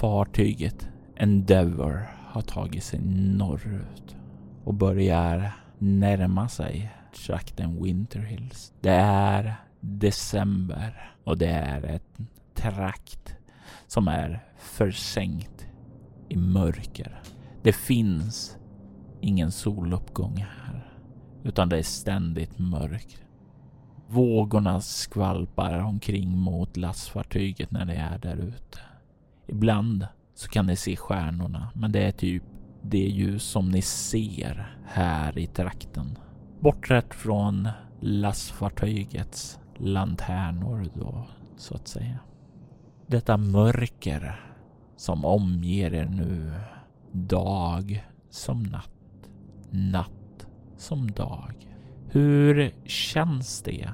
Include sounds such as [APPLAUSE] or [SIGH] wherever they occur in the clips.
Fartyget Endeavour har tagit sig norrut och börjar närma sig trakten Winter Hills. Det är december och det är ett trakt som är försänkt i mörker. Det finns ingen soluppgång här, utan det är ständigt mörkt. Vågorna skvalpar omkring mot lastfartyget när det är där ute. Ibland så kan ni se stjärnorna, men det är typ det ljus som ni ser här i trakten. Bortsett från lastfartygets lanternor då, så att säga. Detta mörker som omger er nu, dag som natt, natt som dag. Hur känns det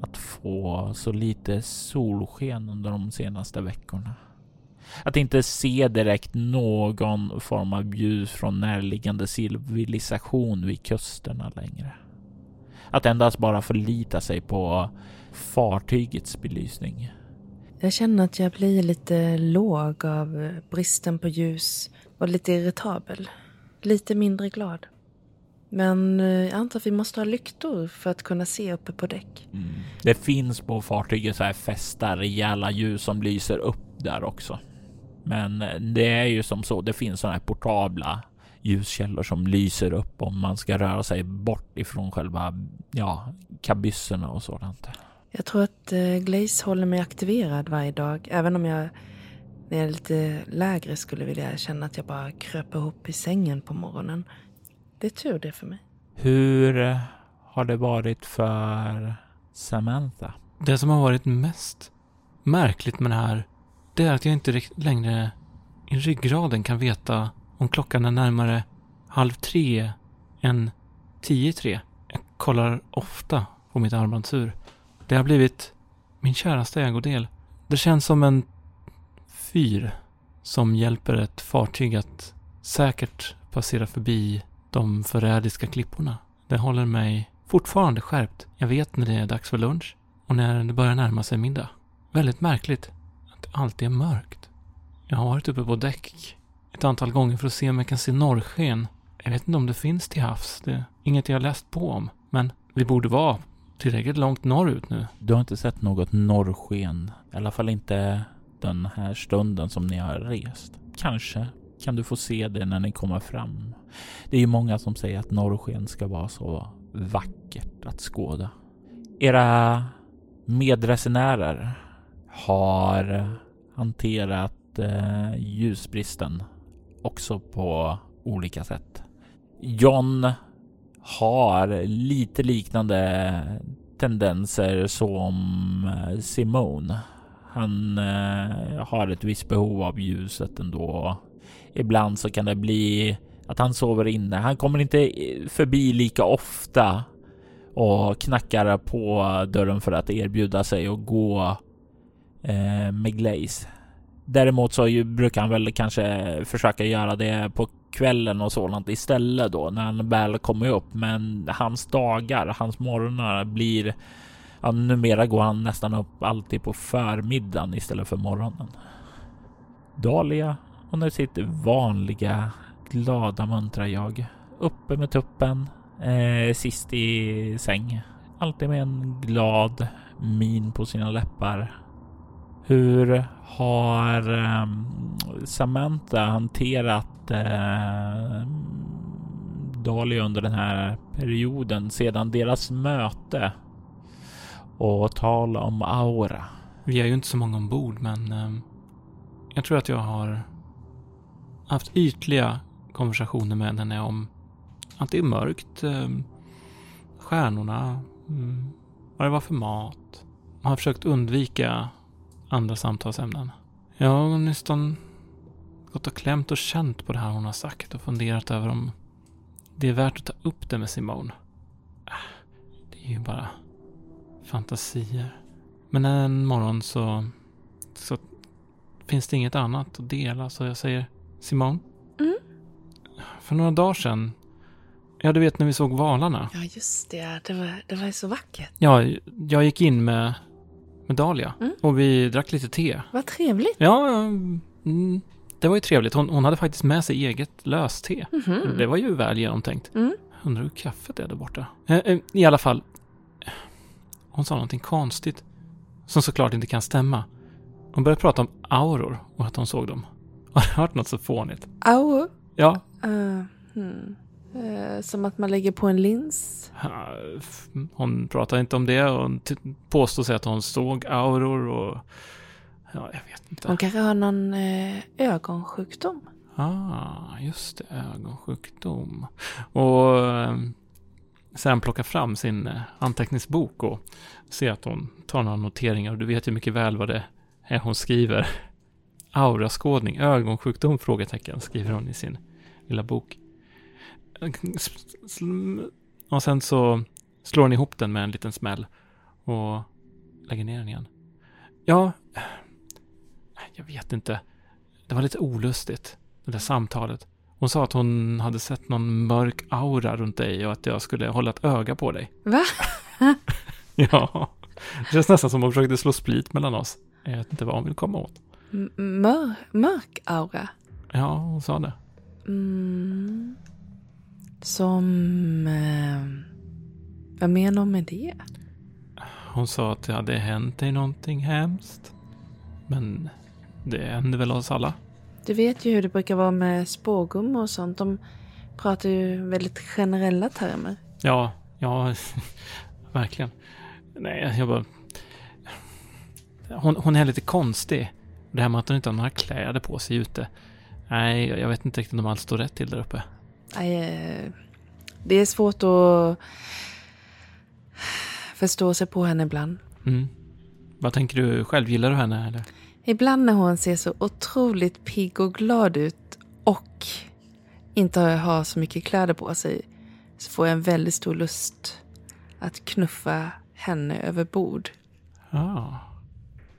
att få så lite solsken under de senaste veckorna? Att inte se direkt någon form av ljus från närliggande civilisation vid kusterna längre. Att endast bara förlita sig på fartygets belysning. Jag känner att jag blir lite låg av bristen på ljus och lite irritabel. Lite mindre glad. Men eh, jag antar att vi måste ha lyktor för att kunna se uppe på däck. Mm. Det finns på fartyget så här fästa rejäla ljus som lyser upp där också. Men eh, det är ju som så. Det finns sådana här portabla ljuskällor som lyser upp om man ska röra sig bort ifrån själva ja, kabysserna och sådant. Jag tror att eh, Glaze håller mig aktiverad varje dag. Även om jag när jag är lite lägre skulle vilja känna att jag bara kröper ihop i sängen på morgonen. Det är tur det för mig. Hur har det varit för Samantha? Det som har varit mest märkligt med det här, det är att jag inte längre i ryggraden kan veta om klockan är närmare halv tre än tio i tre. Jag kollar ofta på mitt armbandsur. Det har blivit min käraste ägodel. Det känns som en fyr som hjälper ett fartyg att säkert passera förbi de förrädiska klipporna. Det håller mig fortfarande skärpt. Jag vet när det är dags för lunch och när det börjar närma sig middag. Väldigt märkligt att det alltid är mörkt. Jag har varit uppe på däck ett antal gånger för att se om jag kan se norrsken. Jag vet inte om det finns till havs. Det är inget jag har läst på om. Men vi borde vara tillräckligt långt norrut nu. Du har inte sett något norrsken. I alla fall inte den här stunden som ni har rest. Kanske kan du få se det när ni kommer fram. Det är ju många som säger att norrsken ska vara så vackert att skåda. Era medresenärer har hanterat eh, ljusbristen också på olika sätt. John har lite liknande tendenser som eh, Simone. Han eh, har ett visst behov av ljuset ändå. Ibland så kan det bli att han sover inne. Han kommer inte eh, förbi lika ofta och knackar på dörren för att erbjuda sig att gå eh, med Glaze. Däremot så ju, brukar han väl kanske försöka göra det på kvällen och sådant istället då när han väl kommer upp. Men hans dagar, hans morgnar blir Ja, numera går han nästan upp alltid på förmiddagen istället för morgonen. Dahlia, hon är sitt vanliga glada muntra jag. Uppe med tuppen, eh, sist i säng. Alltid med en glad min på sina läppar. Hur har eh, Samantha hanterat eh, Dali under den här perioden sedan deras möte och tala om aura. Vi är ju inte så många ombord, men eh, jag tror att jag har haft ytliga konversationer med henne om att det är mörkt, eh, stjärnorna, mm, vad det var för mat. Man har försökt undvika andra samtalsämnen. Jag har nästan gått och klämt och känt på det här hon har sagt och funderat över om det är värt att ta upp det med Simone. Äh, Det är ju bara fantasier. Men en morgon så, så finns det inget annat att dela så jag säger Simone. Mm. För några dagar sedan, ja du vet när vi såg valarna. Ja, just det. Det var, det var ju så vackert. Ja, jag gick in med, med Dahlia Mm. och vi drack lite te. Vad trevligt. Ja, mm, det var ju trevligt. Hon, hon hade faktiskt med sig eget löste. Mhm. Det var ju väl genomtänkt. Mm. Undrar hur kaffet är där borta. Eh, eh, I alla fall. Hon sa någonting konstigt. Som såklart inte kan stämma. Hon började prata om auror och att hon såg dem. [LAUGHS] Har du hört något så fånigt? Au. Ja. Uh, hmm. Eh, som att man lägger på en lins. Hon pratade inte om det och hon påstod sig att hon såg auror och... Ja, jag vet inte. Hon kanske har någon eh, ögonsjukdom. Ah, just det. Ögonsjukdom. Och eh, sen plocka fram sin eh, anteckningsbok och se att hon tar några noteringar. Och du vet ju mycket väl vad det är hon skriver. Auraskådning, ögonsjukdom? Frågetecken skriver hon i sin lilla bok. Och sen så slår hon ihop den med en liten smäll och lägger ner den igen. Ja, jag vet inte. Det var lite olustigt, det där samtalet. Hon sa att hon hade sett någon mörk aura runt dig och att jag skulle hålla ett öga på dig. Va? [LAUGHS] Ja, det känns nästan som hon försökte slå split mellan oss. Jag vet inte vad hon vill komma åt. M- Mör, mörk aura. Ja, hon sa det. Mm. Som... Eh, vad menar hon med det? Hon sa att det hade hänt dig någonting hemskt. Men det hände väl oss alla? Du vet ju hur det brukar vara med spågum och sånt. De pratar ju väldigt generella termer. Ja, ja, [LAUGHS] verkligen. Nej, jag bara... Hon, hon är lite konstig. Det här med att hon inte har några kläder på sig ute. Nej, jag vet inte riktigt om allt står rätt till där uppe. Eh, det är svårt att förstå sig på henne ibland. Mm. Vad tänker du själv? Gillar du henne eller? Ibland när hon ser så otroligt pigg och glad ut och inte har så mycket kläder på sig så får jag en väldigt stor lust att knuffa henne över bord. Ja.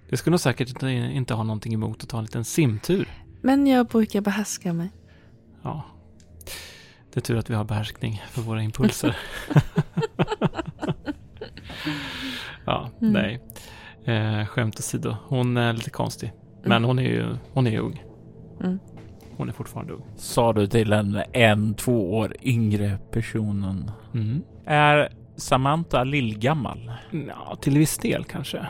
Det skulle nog säkert inte, inte ha någonting emot att ta en liten simtur. Men jag brukar behärska mig. Ja. Det är tur att vi har behärskning för våra impulser. [LAUGHS] ja, Mm. nej. Eh, skämt åsido. Hon är lite konstig. Men hon är ju hon är ung. Mm. Hon är fortfarande ung. Sa du till en en, två år yngre personen. Mm. Är Samantha lillgammal? Ja, till viss del kanske.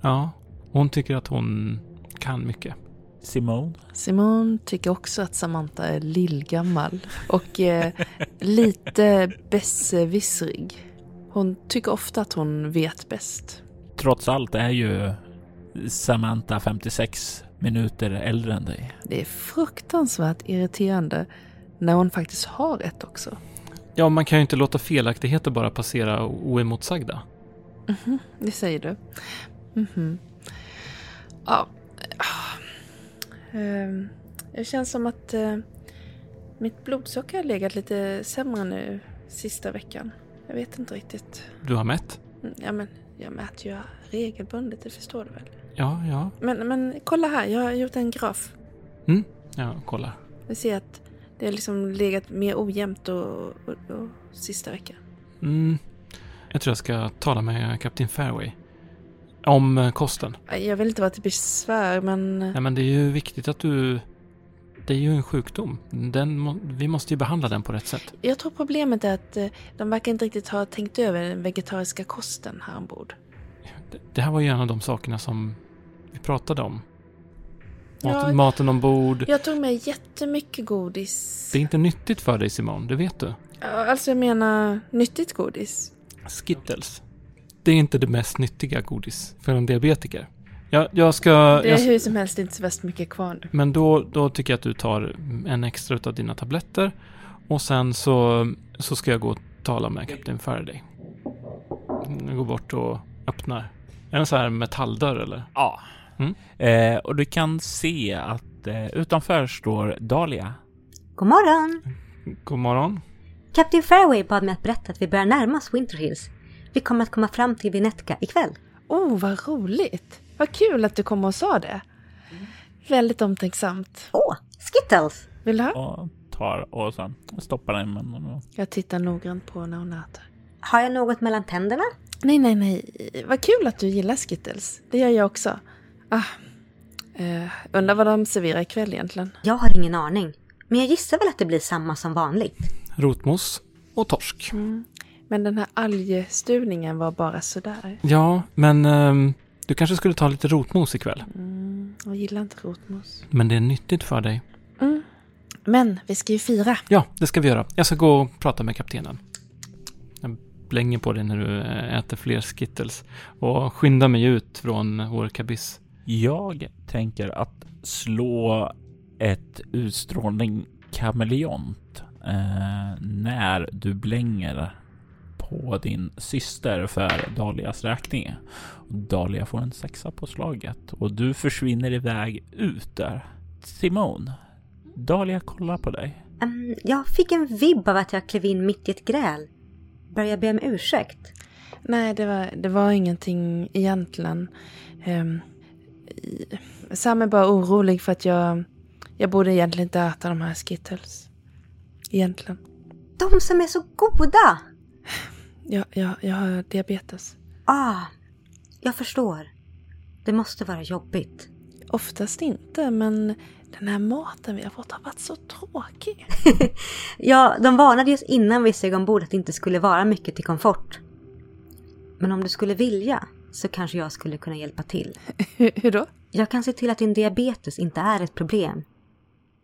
Ja, hon tycker att hon kan mycket. Simone? Simone tycker också att Samantha är lillgammal och eh, lite besserwissrig. Hon tycker ofta att hon vet bäst. Trots allt är ju Samantha 56 minuter äldre än dig. Det är fruktansvärt irriterande när hon faktiskt har rätt också. Ja, man kan ju inte låta felaktigheter bara passera oemotsagda. Mhm, det säger du. Mhm. Ja. Ah. Ehm, Det känns som att eh, mitt blodsocker har legat lite sämre nu sista veckan. Jag vet inte riktigt. Du har mätt? Mm, Ja, men jag mäter ju regelbundet, det förstår du väl? Ja, ja. Men, men kolla här, jag har gjort en graf. Ja, kolla. Vi ser att det har liksom legat mer ojämnt och, och, och sista veckan. Mm. Jag tror jag ska tala med Captain Fairway. Om eh, kosten. Jag vill inte vara till besvär, men... Nej, men det är ju viktigt att du... Det är ju en sjukdom. Den. Vi måste ju behandla den på rätt sätt. Jag tror problemet är att eh, de verkar inte riktigt ha tänkt över den vegetariska kosten här ombord. Det, det här var ju en av de sakerna som vi pratade om. Mat, Ja. Maten ombord. Jag tog med jättemycket godis. Det är inte nyttigt för dig Simon, det vet du. Alltså jag menar nyttigt godis. Skittles. Det är inte det mest nyttiga godis för en diabetiker. Jag, jag ska... Det är Jag, hur som helst inte så värst mycket kvar nu. men då, då tycker jag att du tar en extra av dina tabletter. Och sen så, så ska jag gå och tala med Kapten Faraday. Jag går bort och öppnar. Är det en sån här metalldörr eller? Ja. Mm. Eh, och du kan se att eh, utanför står Dahlia. God morgon! God morgon. Captain Fairway bad mig att berätta att vi börjar närma oss Winter Hills. Vi kommer att komma fram till Vinetka ikväll. Oh, vad roligt! Vad kul att du kom och sa det. Väldigt omtänksamt. Åh, Skittles! Vill du ha? Och tar och sen stoppar den i munnen. och- Jag tittar noggrant på när hon äter. Har jag något mellan tänderna? Nej, nej, nej. Vad kul att du gillar Skittles. Det gör jag också. Ah. Eh, undrar vad de serverar ikväll egentligen. Jag har ingen aning. Men jag gissar väl att det blir samma som vanligt. Rotmos och torsk. Men den här algstuvningen var bara sådär. Ja, men ehm, du kanske skulle ta lite rotmos ikväll. Mm, jag gillar inte rotmos. Men det är nyttigt för dig. Mm. Men vi ska ju fira. Ja, det ska vi göra. Jag ska gå och prata med kaptenen. Jag blänger på dig när du eh, äter fler Skittles. Och skyndar mig ut från vår kabyss. Jag tänker att slå ett utstrålning kameleont eh, när du blänger på din syster för Dalias räkning. Dahlia får en sexa på slaget och du försvinner iväg ut där. Simon, Dahlia kollar på dig. Ehm, jag fick en vibb av att jag klev in mitt i ett gräl. Bör jag be om ursäkt? Nej, det var, det var ingenting egentligen. Um, Sam är bara orolig för att jag... Jag borde egentligen inte äta de här Skittles. Egentligen. De som är så goda! [LAUGHS] Jag, jag, jag har diabetes. Ah, jag förstår. Det måste vara jobbigt. Oftast inte, men den här maten vi har fått har varit så tråkig. [LAUGHS] Ja, de varnade oss innan vi steg ombord att det inte skulle vara mycket till komfort. Men om du skulle vilja så kanske jag skulle kunna hjälpa till. [LAUGHS] hur, då? Jag kan se till att din diabetes inte är ett problem.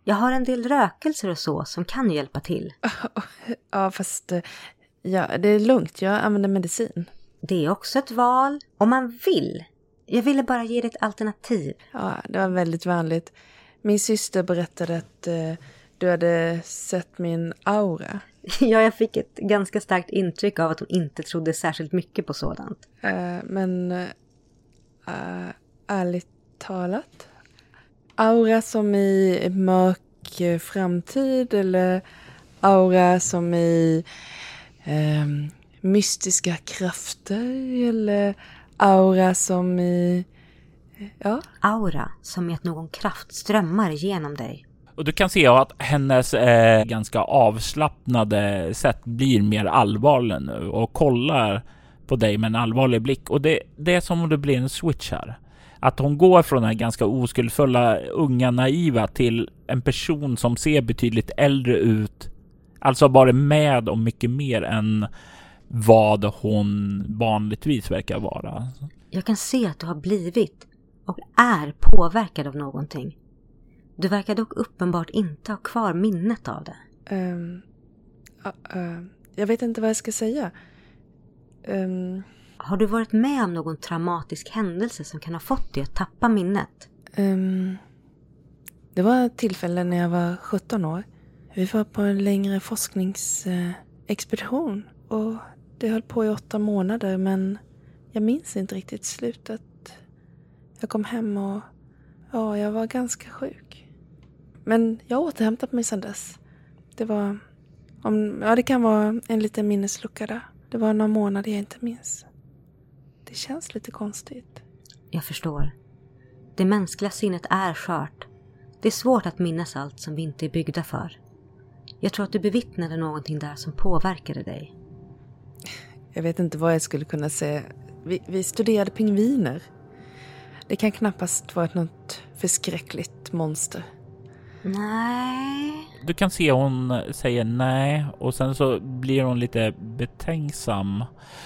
Jag har en del rökelser och så som kan hjälpa till. [LAUGHS] Ja, fast eh, ja, det är lugnt. Jag använder medicin. Det är också ett val, om man vill. Jag ville bara ge dig ett alternativ. Ja, det var väldigt vänligt. Min syster berättade att eh, du hade sett min aura. [LAUGHS] Ja, jag fick ett ganska starkt intryck av att hon inte trodde särskilt mycket på sådant. Eh, men eh, ärligt talat. Aura som i mörk framtid eller aura som i ehm, mystiska krafter eller aura som i... Ja, Aura, som i att någon kraft strömmar igenom dig. Och du kan se att hennes eh, ganska avslappnade sätt blir mer allvarlig nu och kollar på dig med en allvarlig blick. Och det, det är som om det blir en switch här. Att hon går från den ganska oskuldfulla, unga, naiva till en person som ser betydligt äldre ut. Alltså varit med om mycket mer än vad hon vanligtvis verkar vara. Jag kan se att du har blivit och är påverkad av någonting. Du verkar dock uppenbart inte ha kvar minnet av det. ehm, ja, eh, jag vet inte vad jag ska säga. Ehm, Har du varit med om någon traumatisk händelse som kan ha fått dig att tappa minnet? ehm, det var ett tillfälle när jag var 17 år. Vi var på en längre forskningsexpedition och det höll på i åtta månader men jag minns inte riktigt slutet. Jag kom hem och ja, jag var ganska sjuk. Men jag har återhämtat mig sedan dess. Det var, om, ja det kan vara en liten minneslucka där. Det var några månader jag inte minns. Det känns lite konstigt. Jag förstår. Det mänskliga sinnet är skört. Det är svårt att minnas allt som vi inte är byggda för. Jag tror att du bevittnade någonting där som påverkade dig. Jag vet inte vad jag skulle kunna säga. Vi, vi studerade pingviner. Det kan knappast vara något förskräckligt monster. Nej. Du kan se hon säger nej och sen så blir hon lite betänksam.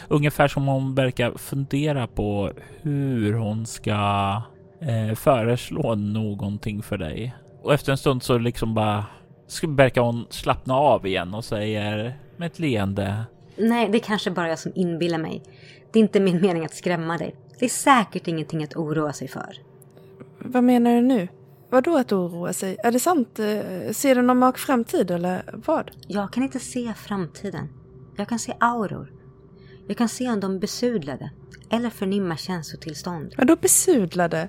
Ungefär som hon verkar fundera på hur hon ska eh, föreslå någonting för dig. Och efter en stund så liksom bara verkar hon slappna av igen och säger med ett leende. Nej, det är kanske bara jag som inbillar mig. Det är inte min mening att skrämma dig. Det är säkert ingenting att oroa sig för. Vad menar du nu? Vad då att oroa sig? Är det sant? Eh, Ser du någon mak framtid eller vad? Jag kan inte se framtiden. Jag kan se auror. Jag kan se om de är besudlade eller förnimma känslotillstånd. Vadå besudlade?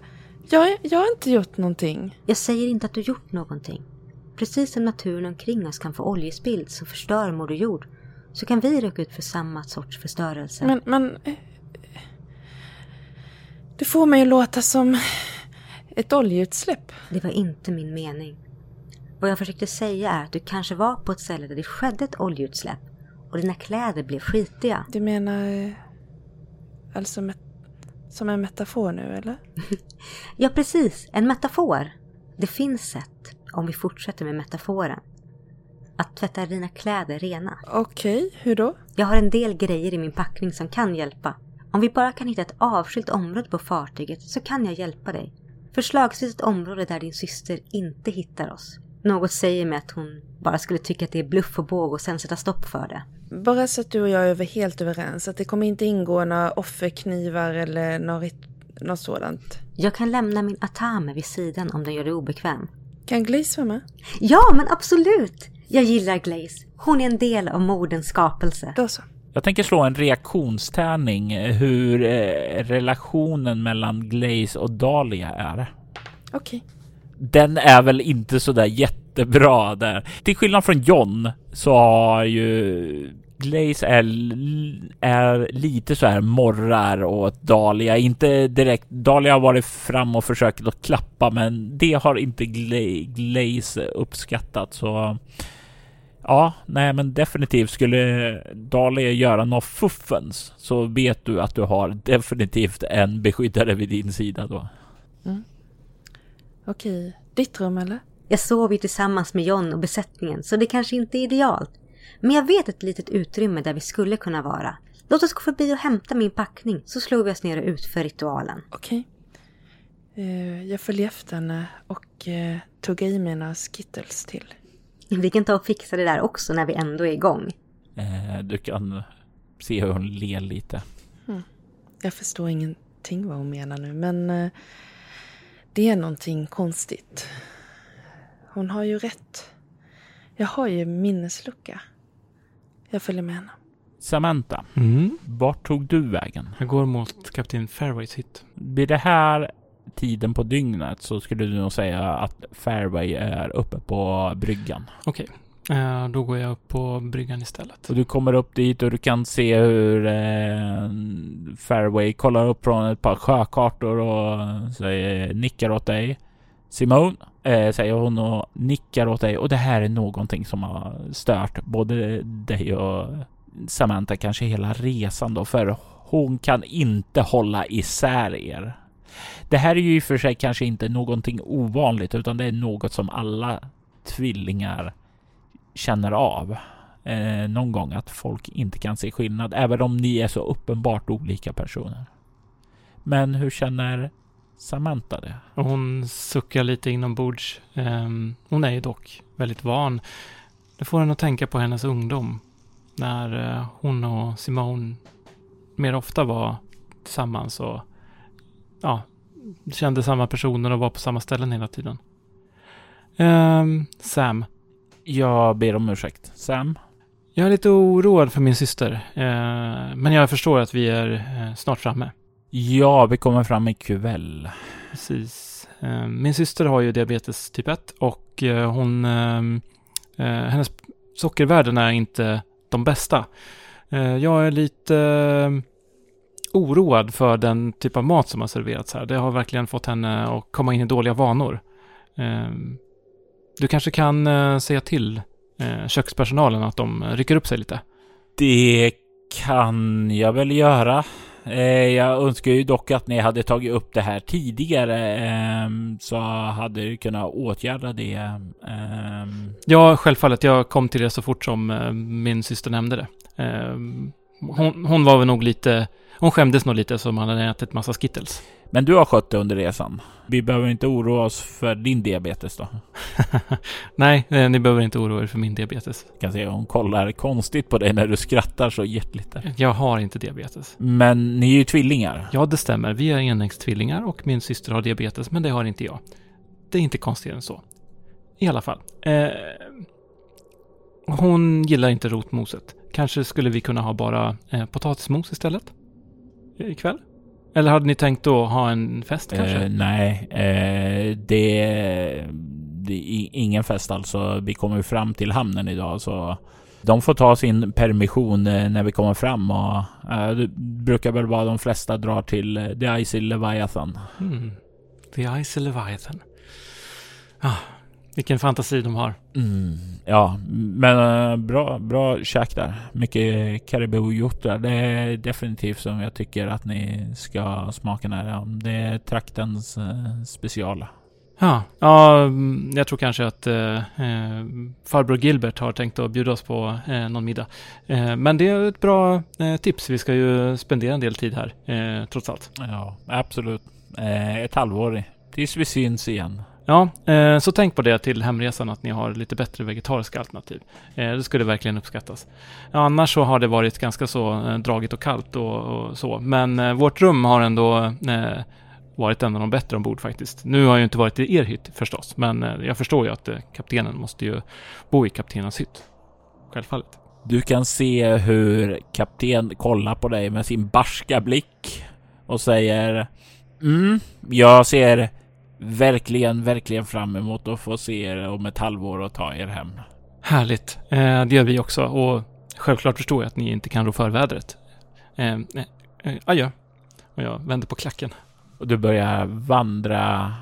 Jag, jag har inte gjort någonting. Jag säger inte att du gjort någonting. Precis som naturen omkring oss kan få oljespill som förstör Moder Jord så kan vi råka ut för samma sorts förstörelse. Men, men... Det får mig att låta som ett oljeutsläpp. Det var inte min mening. Vad jag försökte säga är att du kanske var på ett ställe där det skedde ett oljeutsläpp och dina kläder blev skitiga. Du menar... eh, Alltså som en metafor nu, eller? [LAUGHS] Ja, precis. En metafor. Det finns sätt, om vi fortsätter med metaforen, att tvätta dina kläder rena. Okej, hur då? Jag har en del grejer i min packning som kan hjälpa. Om vi bara kan hitta ett avskilt område på fartyget så kan jag hjälpa dig. Förslagsvis ett område där din syster inte hittar oss. Något säger mig att hon bara skulle tycka att det är bluff och båg och sen sätta stopp för det. Bara så att du och jag är helt överens. Att det kommer inte ingå några offerknivar eller något, något sådant. Jag kan lämna min atame vid sidan om den gör dig obekväm. Kan Glaze vara med? Ja, men absolut! Jag gillar Glaze. Hon är en del av modens skapelse. Då så. Jag tänker slå en reaktionstärning eh, hur eh, relationen mellan Glaze och Dahlia är. Okej. Den är väl inte så där jättebra där. Till skillnad från John så har ju Glaze är, är lite så här morrar åt Dahlia. Inte direkt. Dahlia har varit fram och försökt att klappa, men det har inte Gla- Glaze uppskattat. Så ja, nej, men definitivt skulle Dahlia göra något fuffens så vet du att du har definitivt en beskyddare vid din sida då. Okej. Ditt rum eller? Jag sover ju tillsammans med John och besättningen så det kanske inte är idealt. Men jag vet ett litet utrymme där vi skulle kunna vara. Låt oss gå förbi och hämta min packning så slår vi oss ner och utför ritualen. Okej. Eh, jag följer efter henne och uh, tuggar i mina skittles till. Vi kan ta och fixa det där också när vi ändå är igång. Eh, du kan se hur hon ler lite. Jag förstår ingenting vad hon menar nu, men eh, det är någonting konstigt. Hon har ju rätt. Jag har ju minneslucka. Jag följer med henne. Samantha, Mm. vart tog du vägen? Jag går mot kapten Fairways hit. Vid det här tiden på dygnet så skulle du nog säga att Fairway är uppe på bryggan. Okej, eh, då går jag upp på bryggan istället. Och du kommer upp dit och du kan se hur eh, Fairway kollar upp från ett par sjökartor och säger, nickar åt dig. Simone, eh, säger hon och nickar åt dig. Och det här är någonting som har stört både dig och Samantha kanske hela resan då. För hon kan inte hålla isär er. Det här är ju i och för sig kanske inte någonting ovanligt utan det är något som alla tvillingar känner av eh, någon gång att folk inte kan se skillnad, även om ni är så uppenbart olika personer. Men hur känner Samantha det? Och hon suckar lite inombords. Ehm, hon är ju dock väldigt van. Det får henne att tänka på hennes ungdom. När eh, hon och Simone mer ofta var tillsammans och ja, kände samma personer och var på samma ställen hela tiden. Ehm, Sam, Jag ber om ursäkt. Sam? jag är lite oroad för min syster. Eh, men jag förstår att vi är eh, snart framme. Ja, vi kommer fram ikväll. Precis. Eh, Min syster har ju diabetes typ 1 och eh, hon... ehm, eh, Hennes sockervärden är inte de bästa. Jag är lite eh, oroad för den typ av mat som har serverats här. Det har verkligen fått henne att komma in i dåliga vanor. Eh, Du kanske kan säga till kökspersonalen att de rycker upp sig lite. Det kan jag väl göra. Eh, jag önskar ju dock att ni hade tagit upp det här tidigare ehm, så hade du kunnat åtgärda det. Ehm. Ja, självfallet. Jag kom till det så fort som eh, min syster nämnde det. Ehm, hon, hon var väl nog lite hon skämdes nog lite som hade ätit massa skittles. Men du har skött det under resan. Vi behöver inte oroa oss för din diabetes då. [LAUGHS] Nej, eh, ni behöver inte oroa er för min diabetes. Jag kan se hon kollar konstigt på dig när du skrattar så hjärtligt där. Jag har inte diabetes. Men ni är ju tvillingar. Ja, det stämmer. Vi är enäggstvillingar och min syster har diabetes, men det har inte jag. Det är inte konstigare än så. I alla fall. Eh, hon gillar inte rotmoset. Kanske skulle vi kunna ha bara eh, potatismos istället? Ikväll? Eller hade ni tänkt då ha en fest kanske? Eh, nej, eh, det, det är ingen fest alltså. Vi kommer ju fram till hamnen idag så de får ta sin permission eh, när vi kommer fram och det brukar väl vara de flesta drar till The Icy Leviathan. Hmm. The Ice Leviathan. Ah, vilken fantasi de har. Mm, ja, men eh, bra, bra käk där. Mycket karibuhjortar. Det är definitivt som jag tycker att ni ska smaka när det är traktens eh, speciala. Ja, ja, mm, jag tror kanske att eh, eh, farbror Gilbert har tänkt att bjuda oss på eh, någon middag. Eh, men det är ett bra tips. Vi ska ju spendera en del tid här, trots allt. Ja, absolut. Ett halvår tills vi syns igen. Ja, eh, så tänk på det till hemresan att ni har lite bättre vegetariska alternativ. Eh, det skulle verkligen uppskattas. Ja, annars så har det varit ganska så eh, dragigt och kallt och, och så. Men eh, vårt rum har ändå eh, varit en av de bättre ombord faktiskt. Nu har jag ju inte varit i er hytt förstås, men eh, jag förstår ju att eh, kaptenen måste ju bo i kaptenens hytt. Självfallet. Du kan se hur kapten kollar på dig med sin barska blick och säger Mm, jag ser verkligen, verkligen fram emot att få se er om ett halvår och ta er hem. Härligt. Eh, det gör vi också och självklart förstår jag att ni inte kan rå för vädret. Eh, eh, eh, adjö. Och jag vänder på klacken. Och du börjar vandra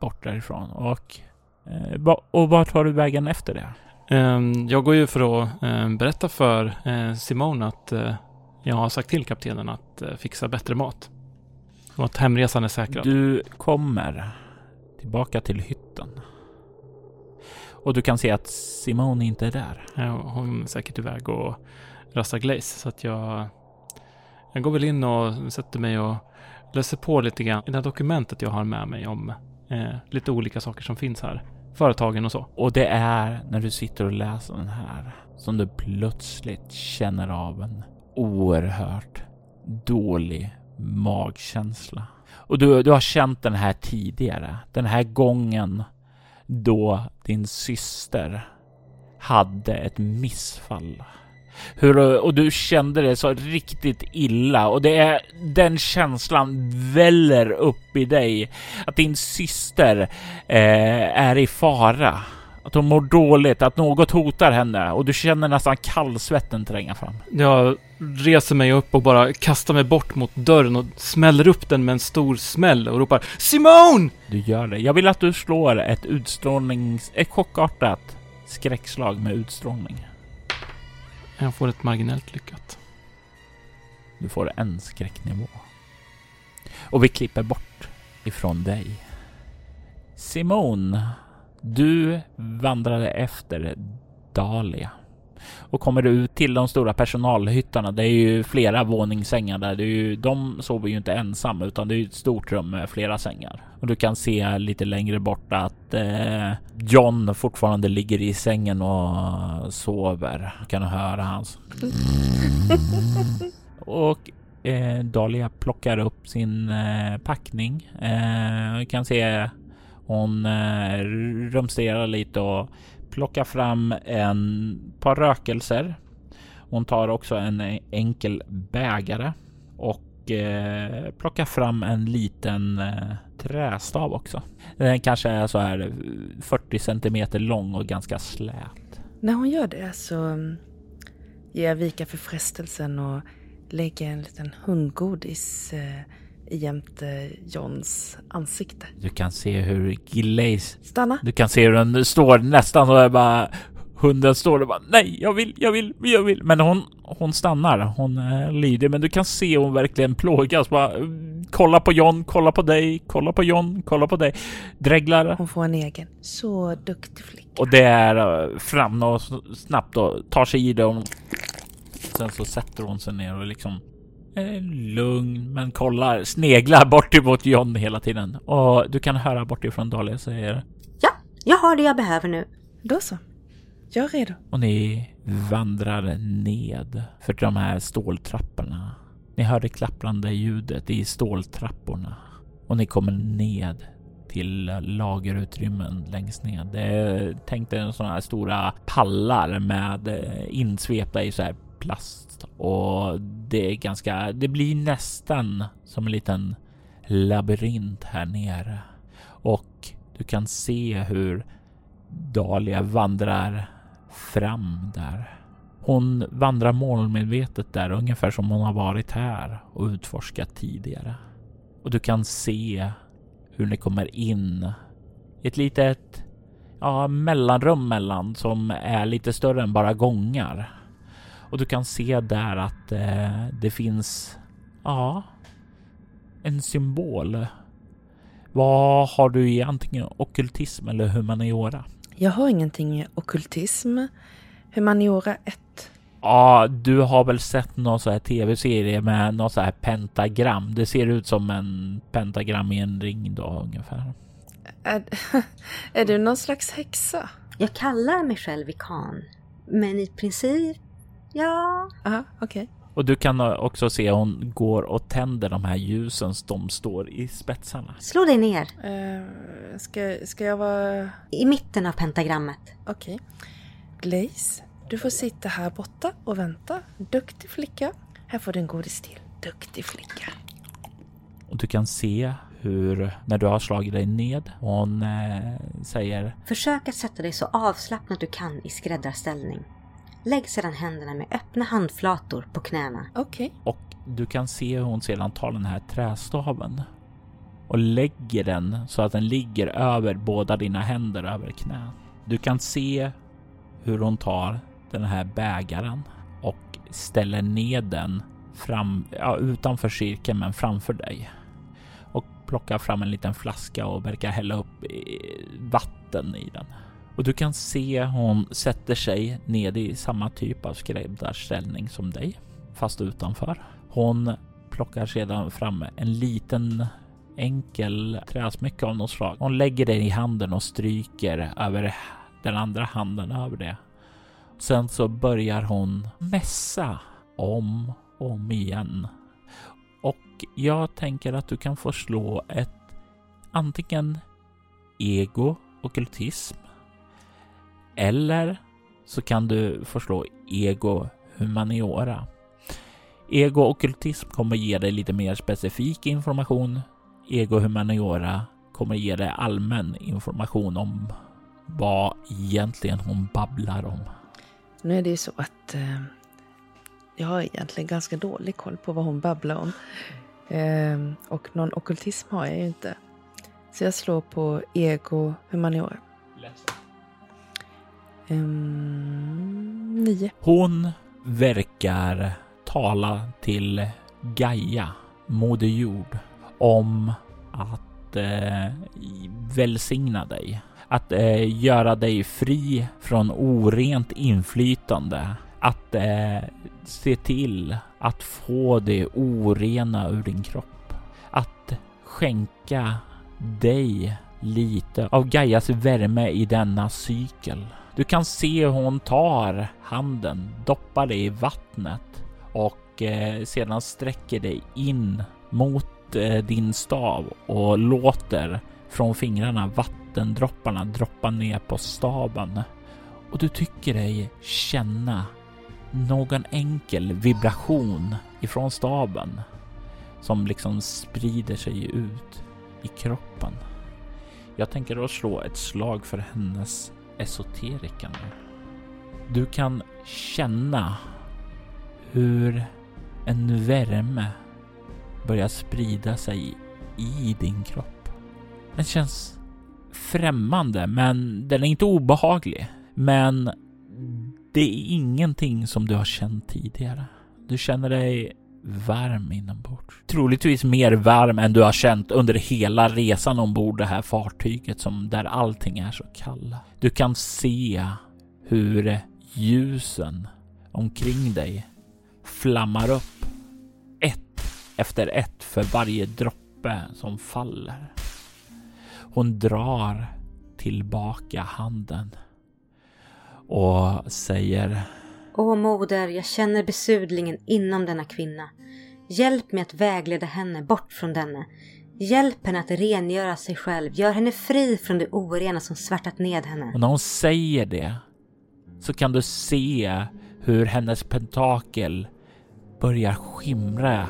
bort därifrån och, eh, och vart tar du vägen efter det? Ehm, Jag går ju för att eh, berätta för eh, Simone att eh, jag har sagt till kaptenen att eh, fixa bättre mat. Och att hemresan är säkrad. Du kommer tillbaka till hytten. Och du kan se att Simone inte är där. Ja, Hon är säkert iväg och rastar glaze. Så att jag, jag går väl in och sätter mig och läser på lite grann i det här dokumentet jag har med mig om eh, lite olika saker som finns här. Företagen och så. Och det är när du sitter och läser den här som du plötsligt känner av en oerhört dålig magkänsla. Och du, du har känt den här tidigare. Den här gången då din syster hade ett missfall. Hur, och du kände det så riktigt illa och det är den känslan väller upp i dig att din syster eh, är i fara. Att hon mår dåligt, att något hotar henne och du känner nästan kallsvetten tränga fram. Jag reser mig upp och bara kastar mig bort mot dörren och smäller upp den med en stor smäll och ropar Simone! Du gör det. Jag vill att du slår ett utstrålnings... ett chockartat skräckslag med utstrålning. Jag får ett marginellt lyckat. Du får en skräcknivå. Och vi klipper bort ifrån dig. Simon, du vandrade efter Dahlia. Och kommer du ut till de stora personalhyttarna, det är ju flera våningssängar där. Det är ju, de sover ju inte ensamma utan det är ett stort rum med flera sängar. Och du kan se lite längre bort att eh, John fortfarande ligger i sängen och sover. Du kan höra hans [LAUGHS] och eh, Dahlia plockar upp sin eh, packning. Eh, kan se hon eh, rumsterar lite och plockar fram en par rökelser. Hon tar också en enkel bägare och eh, plockar fram en liten eh, trästav också. Den kanske är så här 40 centimeter lång och ganska slät. När hon gör det så mm, ger jag vika för frestelsen och lägger en liten hundgodis eh, jämte Johns ansikte. Du kan se hur Glaze Stanna! Du kan se hur den står nästan är bara hunden står och bara nej, jag vill, jag vill, jag vill. Men hon, hon stannar. Hon är lydig, men du kan se hon verkligen plågas. Bara, mm, kolla på John, kolla på dig, kolla på John, kolla på dig. Dreglar Hon får en egen. Så duktig flicka. och det är eh, fram och snabbt och tar sig i det. Och sen så sätter hon sig ner och liksom är lugn men kollar, sneglar bort emot John hela tiden. Och du kan höra bortifrån Dahlia säger Ja, jag har det jag behöver nu. Då så. Jag är redo. och ni vandrar ned för de här ståltrapporna. Ni hör det klapprande ljudet i ståltrapporna och ni kommer ned till lagerutrymmen längst ner. Det är tänkt en sådana här stora pallar med eh, insvepta i så här plast och det är ganska, det blir nästan som en liten labyrint här nere och du kan se hur Dahlia vandrar fram där. Hon vandrar målmedvetet där ungefär som hon har varit här och utforskat tidigare. Och du kan se hur ni kommer in i ett litet ja, mellanrum mellan som är lite större än bara gångar. Och du kan se där att eh, det finns ja, en symbol. Vad har du i antingen okultism eller humaniora? Jag har ingenting i okultism. Humaniora 1. Ja, du har väl sett någon så här tv-serie med något så här pentagram. Det ser ut som en pentagram i en ring då ungefär. Är, [LAUGHS] är du någon slags häxa? Jag kallar mig själv Vikan. Men i princip, ja... Aha, okej. Och du kan också se hon går och tänder de här ljusen som står i spetsarna. Slå dig ner Eh, ska, ska jag vara... i mitten av pentagrammet. Okej. Glaze, du får sitta här borta och vänta. Duktig flicka. Här får du en godis till. Duktig flicka. Och du kan se hur när du har slagit dig ned hon eh, säger Försök att sätta dig så avslappnat du kan i skräddarställning. Lägg sedan händerna med öppna handflator på knäna. Okej. och du kan se hur hon sedan tar den här trästaven och lägger den så att den ligger över båda dina händer över knät. Du kan se hur hon tar den här bägaren och ställer ner den fram, ja, utanför cirkeln men framför dig. Och plockar fram en liten flaska och verkar hälla upp eh, vatten i den. Och du kan se hon sätter sig ned i samma typ av skräddarställning som dig, fast utanför. Hon plockar sedan fram en liten enkel träsmycke av något slag. Hon lägger det i handen och stryker över den andra handen över det. Sen så börjar hon mässa om och om igen. Och jag tänker att du kan få slå ett antingen ego ockultism eller så kan du förslå ego humaniora. Ego ockultism kommer ge dig lite mer specifik information. Ego humaniora kommer ge dig allmän information om vad egentligen hon babblar om. Nu är det ju så att eh, jag har egentligen ganska dålig koll på vad hon babblar om. Eh, och någon okultism har jag ju inte. Så jag slår på ego humaniora. Ehm, nio. Hon verkar tala till Gaia, Moder Jord, om att eh, välsigna dig. Att eh, göra dig fri från orent inflytande. Att eh, se till att få det orena ur din kropp. Att skänka dig lite av Gaias värme i denna cykel. Du kan se hur hon tar handen, doppar det i vattnet och eh, sedan sträcker dig in mot eh, din stav och låter från fingrarna vattendropparna droppa ner på staven. Och du tycker dig känna någon enkel vibration ifrån staven som liksom sprider sig ut i kroppen. Jag tänker då slå ett slag för hennes esoterikan. Du kan känna hur en värme börjar sprida sig i din kropp. Den känns främmande, men den är inte obehaglig. Men det är ingenting som du har känt tidigare. Du känner dig varm inombords. Troligtvis mer varm än du har känt under hela resan ombord det här fartyget som där allting är så kalla. Du kan se hur ljusen omkring dig flammar upp. Ett efter ett för varje droppe som faller. Hon drar tillbaka handen och säger Åh moder, jag känner besudlingen inom denna kvinna. Hjälp mig att vägleda henne bort från denne. Hjälp henne att rengöra sig själv. Gör henne fri från det orena som svärtat ned henne. Och när hon säger det så kan du se hur hennes pentakel börjar skimra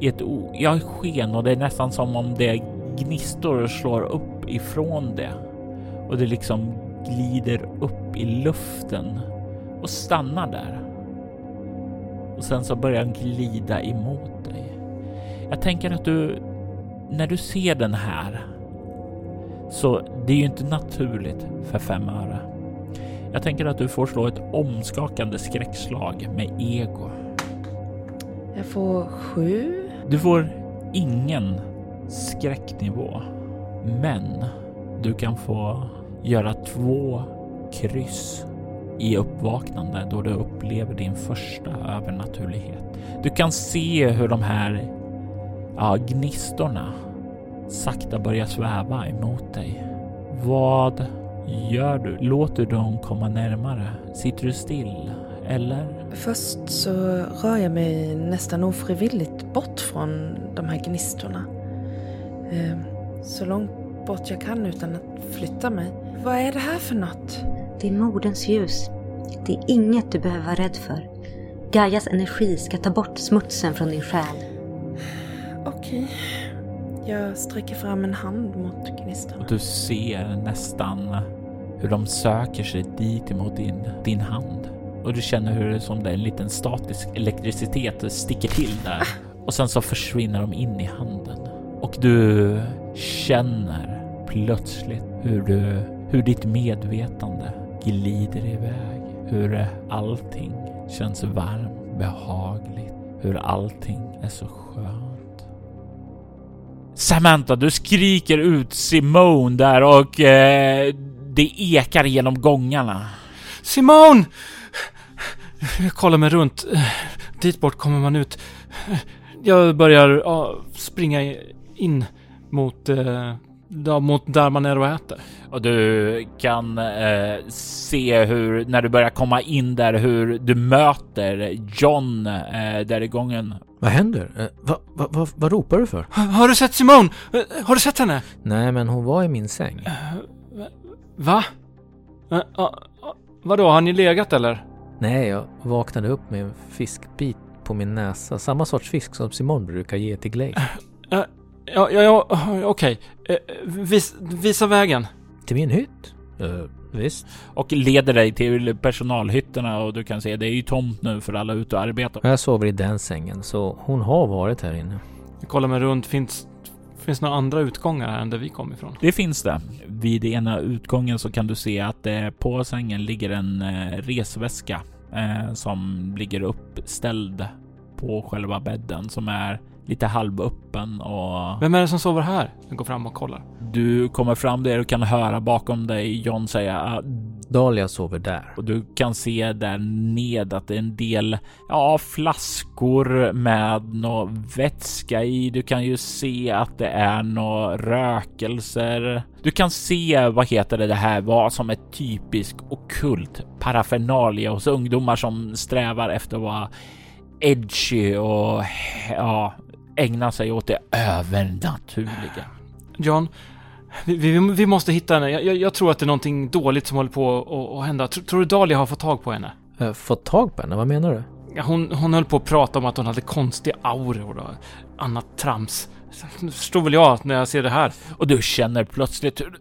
i ett o... ja, sken och det är nästan som om det gnistor slår upp ifrån det och det liksom glider upp i luften och stannar där. Och sen så börjar den glida emot dig. Jag tänker att du, när du ser den här, så det är ju inte naturligt för fem öre. Jag tänker att du får slå ett omskakande skräckslag med ego. Jag får sju. Du får ingen skräcknivå, men du kan få göra två kryss i uppvaknande då du upplever din första övernaturlighet. Du kan se hur de här ja, gnistorna sakta börjar sväva emot dig. Vad gör du? Låter du dem komma närmare? Sitter du still? Eller? Först så rör jag mig nästan ofrivilligt bort från de här gnistorna. Ehm, så långt bort jag kan utan att flytta mig. Vad är det här för något? Det är moderns ljus. Det är inget du behöver vara rädd för. Gaias energi ska ta bort smutsen från din själ. Okej. Jag sträcker fram en hand mot gnistorna. Och du ser nästan hur de söker sig dit emot din, din hand. Och du känner hur det är som det är en liten statisk elektricitet sticker till där. Och sen så försvinner de in i handen. Och du känner plötsligt hur du, hur ditt medvetande glider iväg. Hur allting känns varmt, behagligt. Hur allting är så skönt. Samantha, du skriker ut Simone där och eh, det ekar genom gångarna. Simone! Jag kollar mig runt. Dit bort kommer man ut. Jag börjar ja, springa in mot, eh, ja, mot där man är och äter. Och du kan eh, se hur, när du börjar komma in där, hur du möter John eh, där i gången. Vad händer? Eh, vad va, va, va ropar du för? Har, har du sett Simone? Eh, Har du sett henne? Nej, men hon var i min säng. Va? Eh, ah, ah, vadå, har ni legat eller? Nej, jag vaknade upp med en fiskbit på min näsa. Samma sorts fisk som Simon brukar ge till Glade. Ja, ja, ja okej. Eh, vis, visa vägen. Till min hytt? Uh, visst. Och leder dig till personalhytterna och du kan se det är ju tomt nu för alla ute och arbetar. Jag sover i den sängen, så hon har varit här inne. Jag kollar mig runt. Finns, finns några andra utgångar här än där vi kom ifrån? Det finns det. Vid ena utgången så kan du se att eh, på sängen ligger en eh, resväska eh, som ligger uppställd på själva bädden som är lite halvöppen och Vem är det som sover här? Jag går fram och kollar. du kommer fram där och kan höra bakom dig John säga "Ah, Dahlia sover där. och du kan se där ned att det är en del ja, flaskor med nå vätska i. Du kan ju se att det är nå rökelser. Du kan se vad heter det, det här var som ett typisk okult paraffernalia hos ungdomar som strävar efter att vara edgy och ja, ägna sig åt det övernaturliga. John, vi, vi, vi måste hitta henne. Jag, jag, jag tror att det är någonting dåligt som håller på att- att hända. Tror, tror du Dahlia har fått tag på henne? Uh, fått tag på henne? Vad menar du? Hon, hon höll på att prata om att hon hade konstiga auror och annat trams. Förstår väl jag när jag ser det här. Och du känner plötsligt hur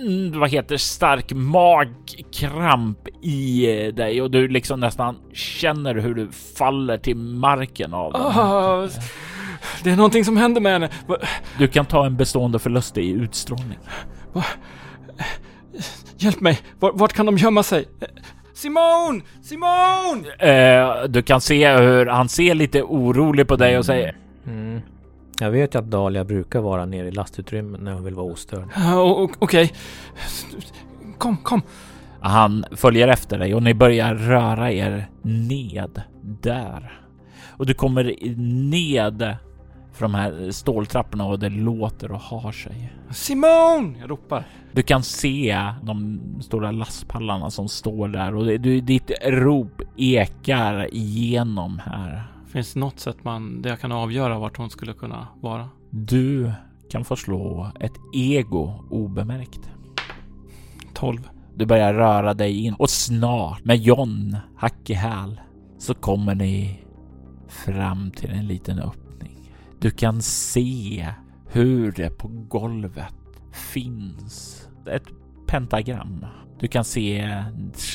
mm, vad heter stark magkramp i eh, dig och du liksom nästan känner hur du faller till marken av den. Ah, det är någonting som händer med henne. Va- Du kan ta en bestående förlust i utstrålning. Hjälp mig! Var, vart kan de gömma sig? Simone! Simone! Eh, du kan se hur han ser lite orolig på dig och säger Mm. Jag vet ju att Dahlia brukar vara nere i lastutrymmet när hon vill vara ostörd. Okej. Kom, kom. Han följer efter dig och ni börjar röra er ned där. Och du kommer ned för de här ståltrapporna och det låter och har sig. Simon! Jag ropar. Du kan se de stora lastpallarna som står där och det, du, ditt rop ekar igenom här. Finns det något sätt man, där jag kan avgöra vart hon skulle kunna vara? Du kan få slå ett ego obemärkt. 12. Du börjar röra dig in och snart med John hack i häl så kommer ni fram till en liten öppning. Du kan se hur det på golvet finns ett pentagram. Du kan se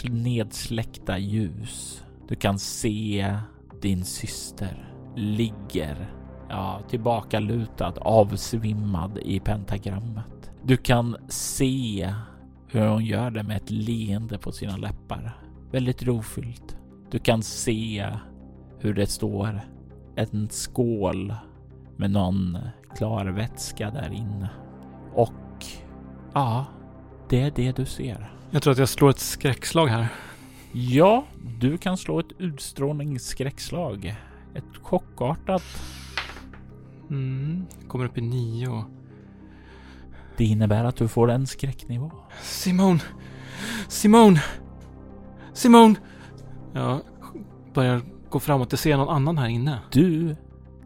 nedsläckta ljus. Du kan se din syster ligger ja, tillbakalutad, avsvimmad i pentagrammet. Du kan se hur hon gör det med ett leende på sina läppar. Väldigt rofyllt. Du kan se hur det står en skål med någon klar vätska där inne. Och ja, det är det du ser. Jag tror att jag slår ett skräckslag här. Ja, du kan slå ett utstrålningsskräckslag. Ett chockartat. Mm, kommer upp i nio. Det innebär att du får en skräcknivå. Simon! Simon! Simon! Jag börjar gå framåt. Jag ser någon annan här inne. Du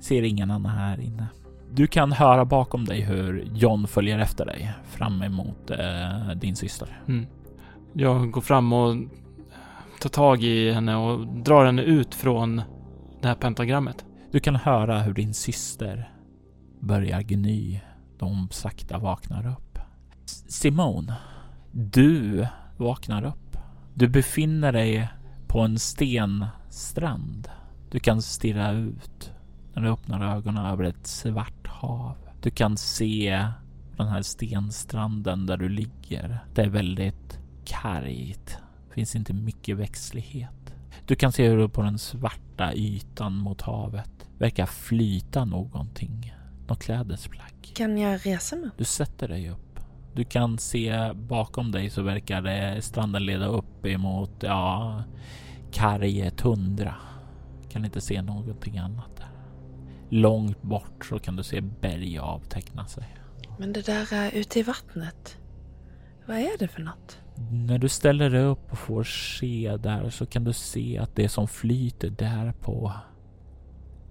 ser ingen annan här inne. Du kan höra bakom dig hur John följer efter dig fram emot eh, din syster. Mm. Jag går fram och tar tag i henne och drar henne ut från det här pentagrammet. Du kan höra hur din syster börjar gny. De sakta vaknar upp. Simone, du vaknar upp. Du befinner dig på en stenstrand. Du kan stirra ut när du öppnar ögonen över ett svart hav. Du kan se den här stenstranden där du ligger. Det är väldigt kargt. Det finns inte mycket växtlighet. Du kan se hur det på den svarta ytan mot havet verkar flyta någonting. Något klädesplagg. Kan jag resa mig? Du sätter dig upp. Du kan se bakom dig så verkar det stranden leda upp emot, ja, karg tundra. Kan inte se någonting annat där. Långt bort så kan du se berg avteckna sig. Men det där är ute i vattnet. Vad är det för något? När du ställer dig upp och får se där så kan du se att det som flyter där på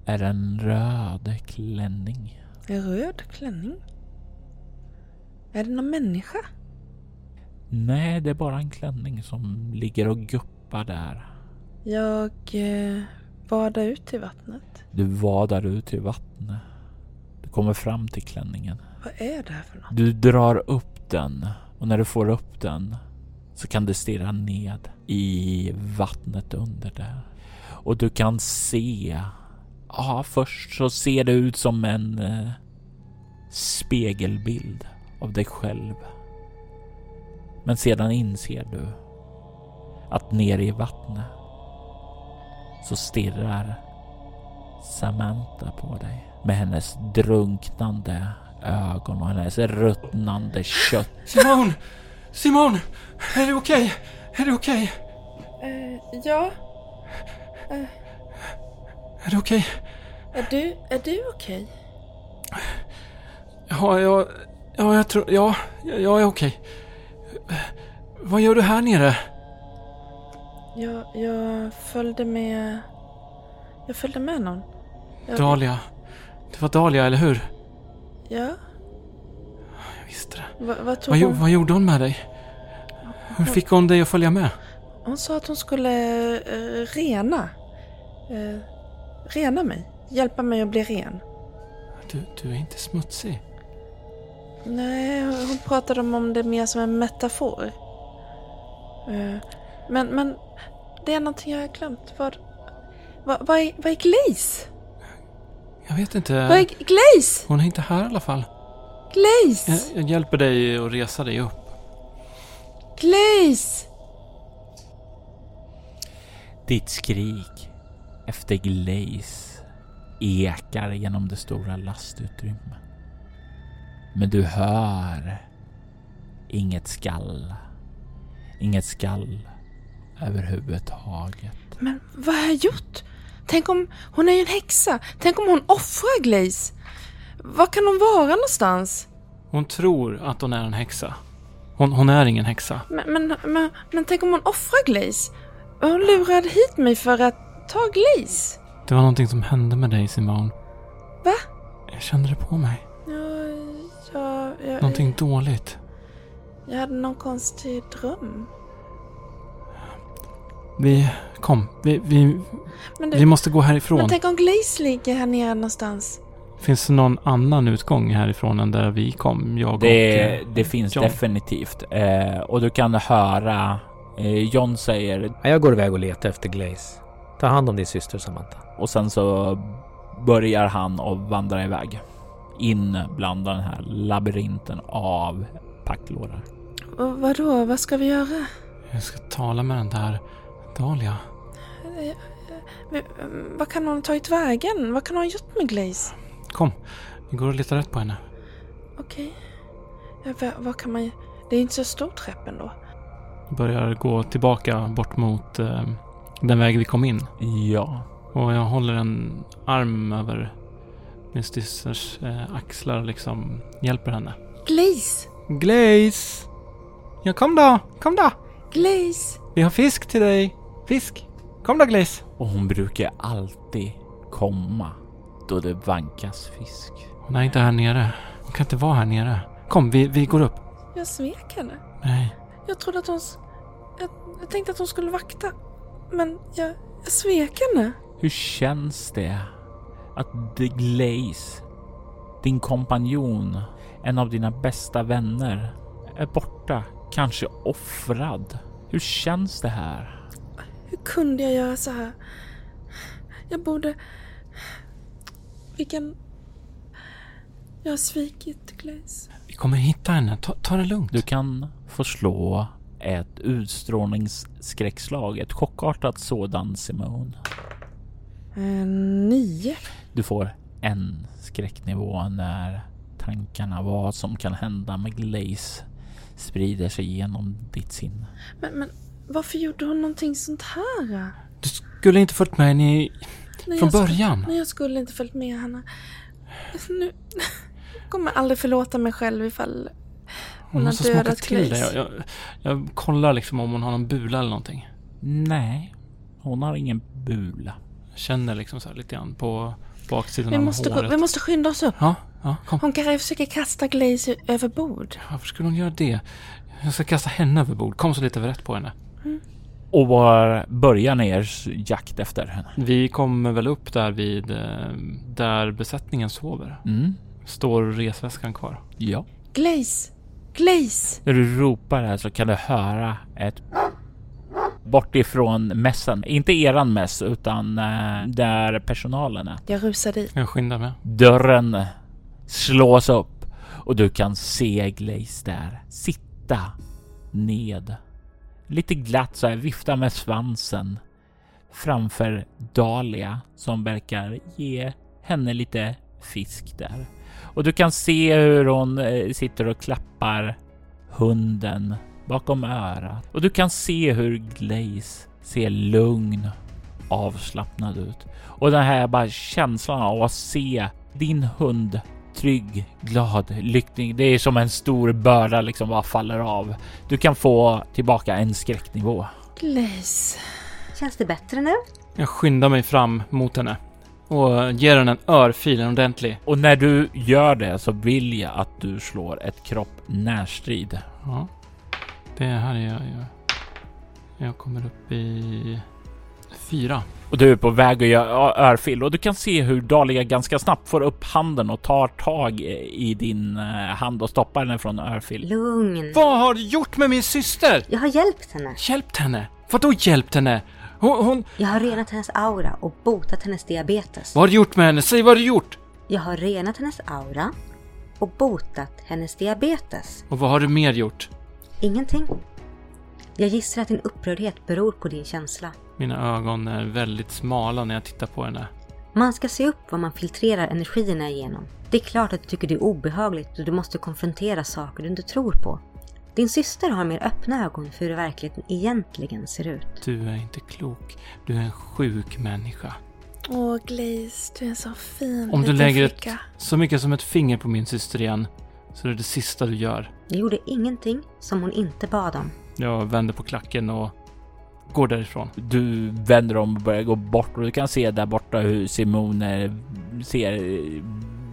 är en röd klänning. En röd klänning? Är det någon människa? Nej, det är bara en klänning som ligger och guppar där. Jag eh, vadar ut i vattnet. Du vadar ut i vattnet. Du kommer fram till klänningen. Vad är det här för något? Du drar upp den och när du får upp den så kan du stirra ned i vattnet under där. Och du kan se. Ja, först så ser det ut som en eh, spegelbild av dig själv. Men sedan inser du att nere i vattnet så stirrar Samantha på dig med hennes drunknande ögon och hennes ruttnande kött. Simon! Simon! Är det okej? Är det okej? Eh, ja, Är det okej? är du, är du okej? Ja, jag... Ja, jag tror... Ja, jag, jag är okej. Vad gör du här nere? Jag, jag följde med... Jag följde med någon. Jag, Dahlia. Det var Dahlia, eller hur? Ja, Jag visste det. vad, vad Vad, hon? vad gjorde hon med dig? Hur fick hon dig att följa med? Hon sa att hon skulle eh, rena. Eh, rena mig. Hjälpa mig att bli ren. Du, du är inte smutsig. Nej, hon pratade om, om det mer som en metafor. Eh, men, men det är någonting jag har glömt. Vad, vad, vad, är, vad är Glaze? Jag vet inte. Vad är Glaze? Hon är inte här i alla fall. Glaze! Jag, jag hjälper dig att resa dig upp. Glaze! Ditt skrik efter Glaze ekar genom det stora lastutrymmet. Men du hör inget skall. Inget skall överhuvudtaget. Men vad har jag gjort? Tänk om... Hon är ju en häxa. Tänk om hon offrar Glaze. Var kan hon vara någonstans? Hon tror att hon är en häxa. Hon, hon är ingen häxa. Men, men, men, men tänk om hon offrar Glaze? Hon lurade hit mig för att ta Glaze. Det var någonting som hände med dig Simone. Va? Jag kände det på mig. Ja, ja, jag, Någonting dåligt. jag hade någon konstig dröm. Vi, kom. Vi, vi, Men, det, vi måste gå härifrån. men tänk om Glaze ligger här nere någonstans? Finns det någon annan utgång härifrån än där vi kom? Jag och... Det, eh, det finns John. definitivt. Eh, och du kan höra eh, John säger Ja, jag går iväg och letar efter Glaze. Ta hand om din syster Samantha. och sen så börjar han och vandra iväg in bland den här labyrinten av packlådor. Och vadå, vad ska vi göra? Jag ska tala med den där Dahlia. Vi, mm, vad kan hon ha tagit vägen? Vad kan hon ha gjort med Glaze? Kom. Vi går och letar rätt på henne. Okej. Ja, vad, vad kan man... Det är inte så stor trapp ändå. Börjar gå tillbaka bort mot eh, den väg vi kom in. Ja, Och jag håller en arm över min systers eh, axlar och liksom hjälper henne. Glaze! Glaze! Ja, kom då! Kom då! Glaze! Vi har fisk till dig. Fisk. Kom då Glaze. och hon brukar alltid komma då det vankas fisk. Hon är inte här nere. Hon kan inte vara här nere. Kom, vi, vi går upp. Jag svek henne. Nej. Jag trodde att hon... Jag, jag tänkte att hon skulle vakta. Men jag, jag svek henne. Hur känns det att The Glaze, din kompanjon, en av dina bästa vänner, är borta, kanske offrad? Hur känns det här? Hur kunde jag göra så här? Jag borde... Vilken... Jag har svikit Glaze. Vi kommer hitta henne. Ta, ta det lugnt. Du kan få slå ett utstrålningsskräckslag, ett chockartat sådant Simone. Eh, nio. Du får en skräcknivå när tankarna vad som kan hända med Glaze sprider sig genom ditt sinne. Men, men varför gjorde hon någonting sånt här? Du skulle inte följt med Nej, från jag skulle- början. Nej, jag skulle inte följt med henne. Nu jag [LAUGHS] kommer aldrig förlåta mig själv ifall Hon hon har dödat till det. Jag, jag, jag kollar liksom om hon har någon bula eller någonting. Nej, hon har ingen bula. Jag känner liksom så här lite grann på baksidan Vi av måste, gå, håret. vi måste skynda oss upp. Ja, ja, kom. Hon kanske försöker kasta Glaze över bord. Varför skulle hon göra det? Jag ska kasta henne över bord. Kom så letar vi rätt på henne. Och var börjar ni er jakt efter henne? Vi kommer väl upp där vid eh, där besättningen sover. Mm, Står resväskan kvar. ja. Glaze! Glaze! När du ropar här så kan du höra ett bort ifrån mässen. Inte eran mäss utan eh, där personalen är. Jag rusar dit. Jag skyndar med. Dörren slås upp och du kan se Glaze där sitta ned. Lite glatt så här viftar med svansen framför Dahlia som verkar ge henne lite fisk där. Och du kan se hur hon eh, sitter och klappar hunden bakom örat. Och du kan se hur Glaze ser lugn, avslappnad ut. Och den här bara känslan av att se din hund trygg, glad, lycklig. Det är som en stor börda liksom bara faller av. Du kan få tillbaka en skräcknivå. Glaze. Känns det bättre nu? Jag skyndar mig fram mot henne. Och ger henne en örfil, en ordentlig. Och när du gör det så vill jag att du slår ett kropp närstrid. Ja. Det här är jag. Jag kommer upp i fyra. Och du är på väg att göra örfil och du kan se hur Dahlia ganska snabbt får upp handen och tar tag i din eh, hand och stoppar henne från örfil. Lugn. Vad har du gjort med min syster? Jag har hjälpt henne. Hjälpt henne? Vadå hjälpt henne? Hon, hon... Jag har renat hennes aura och botat hennes diabetes. Vad har du gjort med henne? Säg vad har du gjort? Jag har renat hennes aura och botat hennes diabetes. Och vad har du mer gjort? Ingenting. Jag gissar att din upprördhet beror på din känsla. Mina ögon är väldigt smala när jag tittar på henne. Man ska se upp vad man filtrerar energierna igenom. Det är klart att du tycker det är obehagligt och du måste konfrontera saker du inte tror på. Din syster har mer öppna ögon för hur verkligheten egentligen ser ut. Du är inte klok. Du är en sjuk människa. Åh, Glaze, du är en så fin Om du lägger ett, så mycket som ett finger på min syster igen så är det det sista du gör. Jag gjorde ingenting som hon inte bad om. Jag vänder på klacken och går därifrån. Du vänder om och börjar gå bort och du kan se där borta hur Simone ser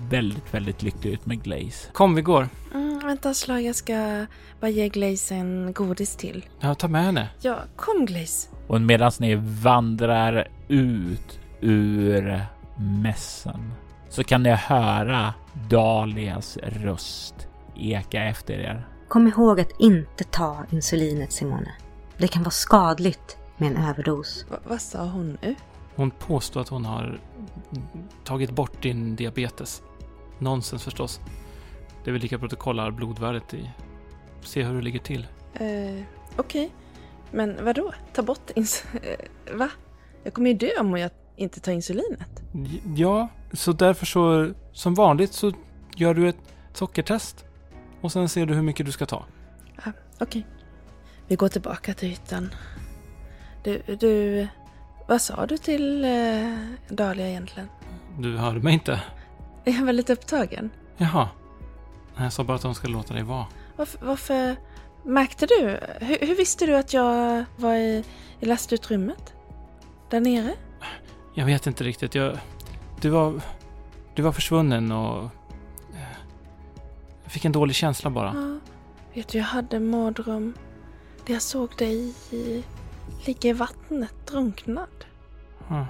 väldigt, väldigt lycklig ut med Glaze. Kom, vi går. Mm, vänta slag, jag ska bara ge Glaze en godis till. Ja, ta med henne. Ja, kom Glaze. Och medan ni vandrar ut ur mässan så kan ni höra Dalias röst eka efter er. Kom ihåg att inte ta insulinet Simone. Det kan vara skadligt med en överdos. Va, vad sa hon nu? Hon påstår att hon har tagit bort din diabetes. Nonsens förstås. Det är väl lika bra att du kollar blodvärdet i... Se hur det ligger till. Eh, Okej. Men vad då? Ta bort ins... Eh, va? Jag kommer ju dö om jag inte tar insulinet. Ja, så därför så... Som vanligt så gör du ett sockertest. Och sen ser du hur mycket du ska ta. Ah, Okej. Vi går tillbaka till hytten. Du, du... Vad sa du till eh, Dahlia egentligen? Du hörde mig inte. [LAUGHS] Jag väldigt upptagen? Jaha. Nej, Jag sa bara att de ska låta dig vara. Varför... varför märkte du? Hur, hur visste du att jag var i, i lastutrymmet? Där nere? Jag vet inte riktigt. Jag... Du var... Du var försvunnen och... Jag fick en dålig känsla bara. Ja. Vet du, jag hade en mardröm. Där jag såg dig i, ligga i vattnet, drunknad. Ja, Det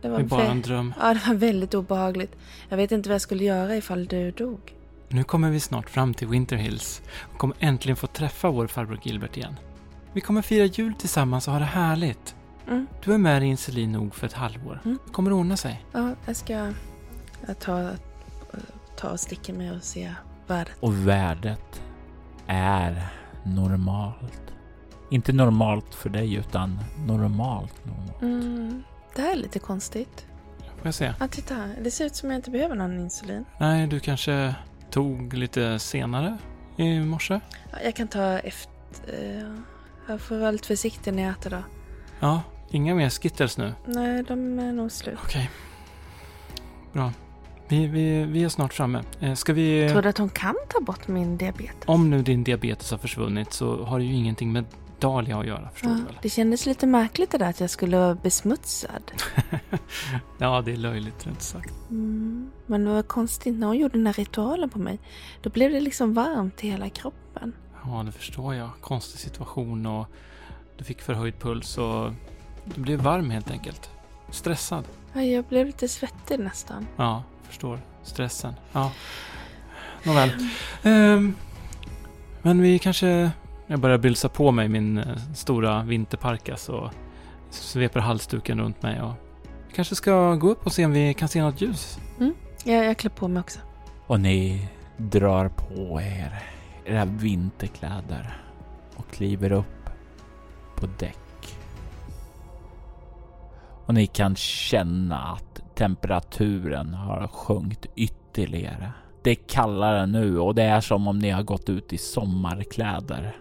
Det var, är bara en dröm. ja, det var väldigt obehagligt. Jag vet inte vad jag skulle göra ifall du dog. Nu kommer vi snart fram till Winter Hills och kommer äntligen få träffa vår farbror Gilbert igen. Vi kommer fira jul tillsammans och ha det härligt. Mm. Du är med i insulin nog för ett halvår. Mm. Det kommer ordna sig. Ja, jag ska ta, ta och sticka med och se värdet. Och värdet är normalt. Inte normalt för dig utan normalt normalt. Mm. Det här är lite konstigt. Får jag se? Ja, titta här. Det ser ut som jag inte behöver någon insulin. Nej, du kanske tog lite senare i morse? Ja, jag kan ta efter... eh, Jag får vara lite försiktig när jag äter då. Ja, inga mer Skittles nu. Nej, de är nog slut. Okej. Bra. Vi, vi, vi är snart framme. Eh, Ska vi... Tror du att hon kan ta bort min diabetes? Om nu din diabetes har försvunnit så har det ju ingenting med Dahlia att göra, förstår Ja, du väl? det kändes lite märkligt det där att jag skulle vara besmutsad. [LAUGHS] ja, det är löjligt rent sagt. Mm. Men det var konstigt när hon gjorde den här ritualen på mig. Då blev det liksom varmt i hela kroppen. Ja, det förstår jag. Konstig situation och du fick förhöjd puls och du blev varm helt enkelt. Stressad. Ja, jag blev lite svettig nästan. Ja, förstår. Stressen. Ja. Nåväl. Ehm, men vi kanske... Jag börjar bylsa på mig min eh, stora vinterparkas och sveper halsduken runt mig och... Vi kanske ska gå upp och se om vi kan se något ljus. Jag, jag klär på mig också. Och ni drar på er era vinterkläder och kliver upp på däck. Och ni kan känna att temperaturen har sjunkit ytterligare. Det är kallare nu och det är som om ni har gått ut i sommarkläder.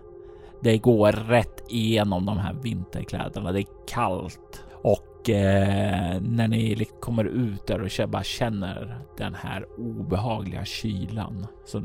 Det går rätt igenom de här vinterkläderna. Det är kallt och eh, när ni liksom kommer ut där och bara känner den här obehagliga kylan så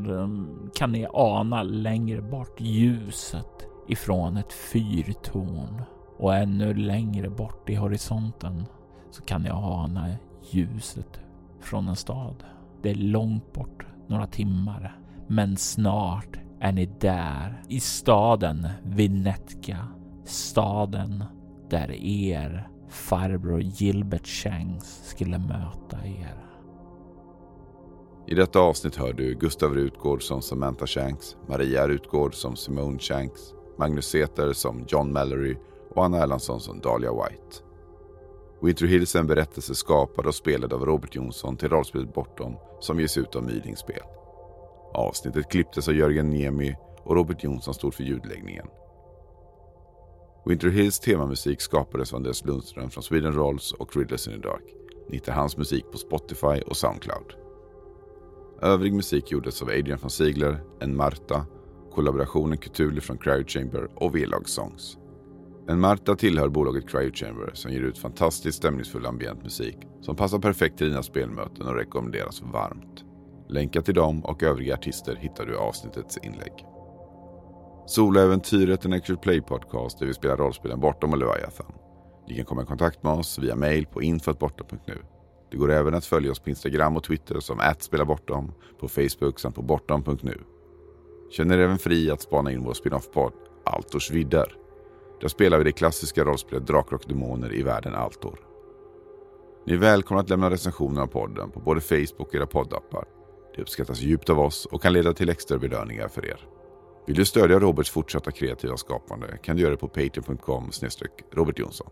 kan ni ana längre bort ljuset ifrån ett fyrtorn och ännu längre bort i horisonten så kan ni ana ljuset från en stad. Det är långt bort, några timmar, men snart är ni där i staden Vinetka. Staden där er farbror Gilbert Shanks skulle möta er. I detta avsnitt hör du Gustav Rutgård som Samantha Shanks, Maria Rutgård som Simone Shanks, Magnus Säter som John Mallory och Anna Erlandsson som Dahlia White. Winter Hills är en berättelse skapad och spelad av Robert Jonsson till rollspelet Bortom som ges ut av Mylingspel. Avsnittet klipptes av Jörgen Niemi och Robert Jonsson stod för ljudläggningen. Winter Hills temamusik skapades av Andreas Lundström från Sweden Rolls och Riddles in the Dark. Ni hittar hans musik på Spotify och Soundcloud. Övrig musik gjordes av Adrian von Ziegler, En Marta, kollaborationen Cthulhu från Cryo Chamber och V-Log Songs. En Marta tillhör bolaget Cryo Chamber som ger ut fantastiskt stämningsfull ambient musik som passar perfekt till dina spelmöten och rekommenderas varmt. Länkar till dem och övriga artister hittar du i avsnittets inlägg. Soloäventyret är en Actual Play podcast där vi spelar rollspelen Bortom och Leviathan. Ni kan komma i kontakt med oss via mail på info.bortom.nu. Det går även att följa oss på Instagram och Twitter som @spelabortom, på Facebook samt på bortom.nu. Känner er även fri att spana in vår spin-off-podd Altors vidder. Där spelar vi det klassiska rollspelet Drakar och Demoner i världen Altor. Ni är välkomna att lämna recensioner av podden på både Facebook och era poddappar. Det uppskattas djupt av oss och kan leda till extra belöningar för er. Vill du stödja Roberts fortsatta kreativa skapande kan du göra det på patreon.com Robert Jonsson.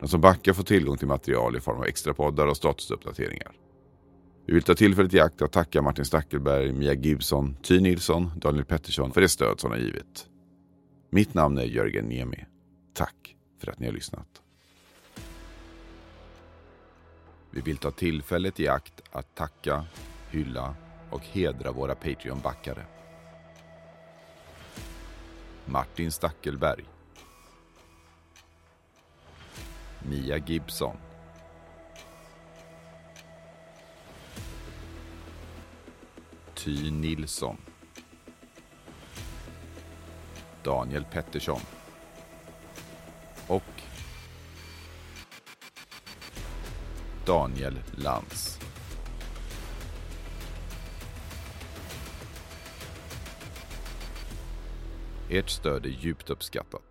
De som backar får tillgång till material i form av extra poddar och statusuppdateringar. Vi vill ta tillfället i akt att tacka Martin Stackelberg, Mia Gibson, Ty Nilsson, Daniel Pettersson för det stöd som de har givit. Mitt namn är Jörgen Niemi. Tack för att ni har lyssnat. Vi vill ta tillfället i akt att tacka, hylla och hedra våra Patreon-backare. Martin Stackelberg Mia Gibson Ty Nilsson Daniel Pettersson och Daniel Lantz. Ert stöd är djupt uppskattat.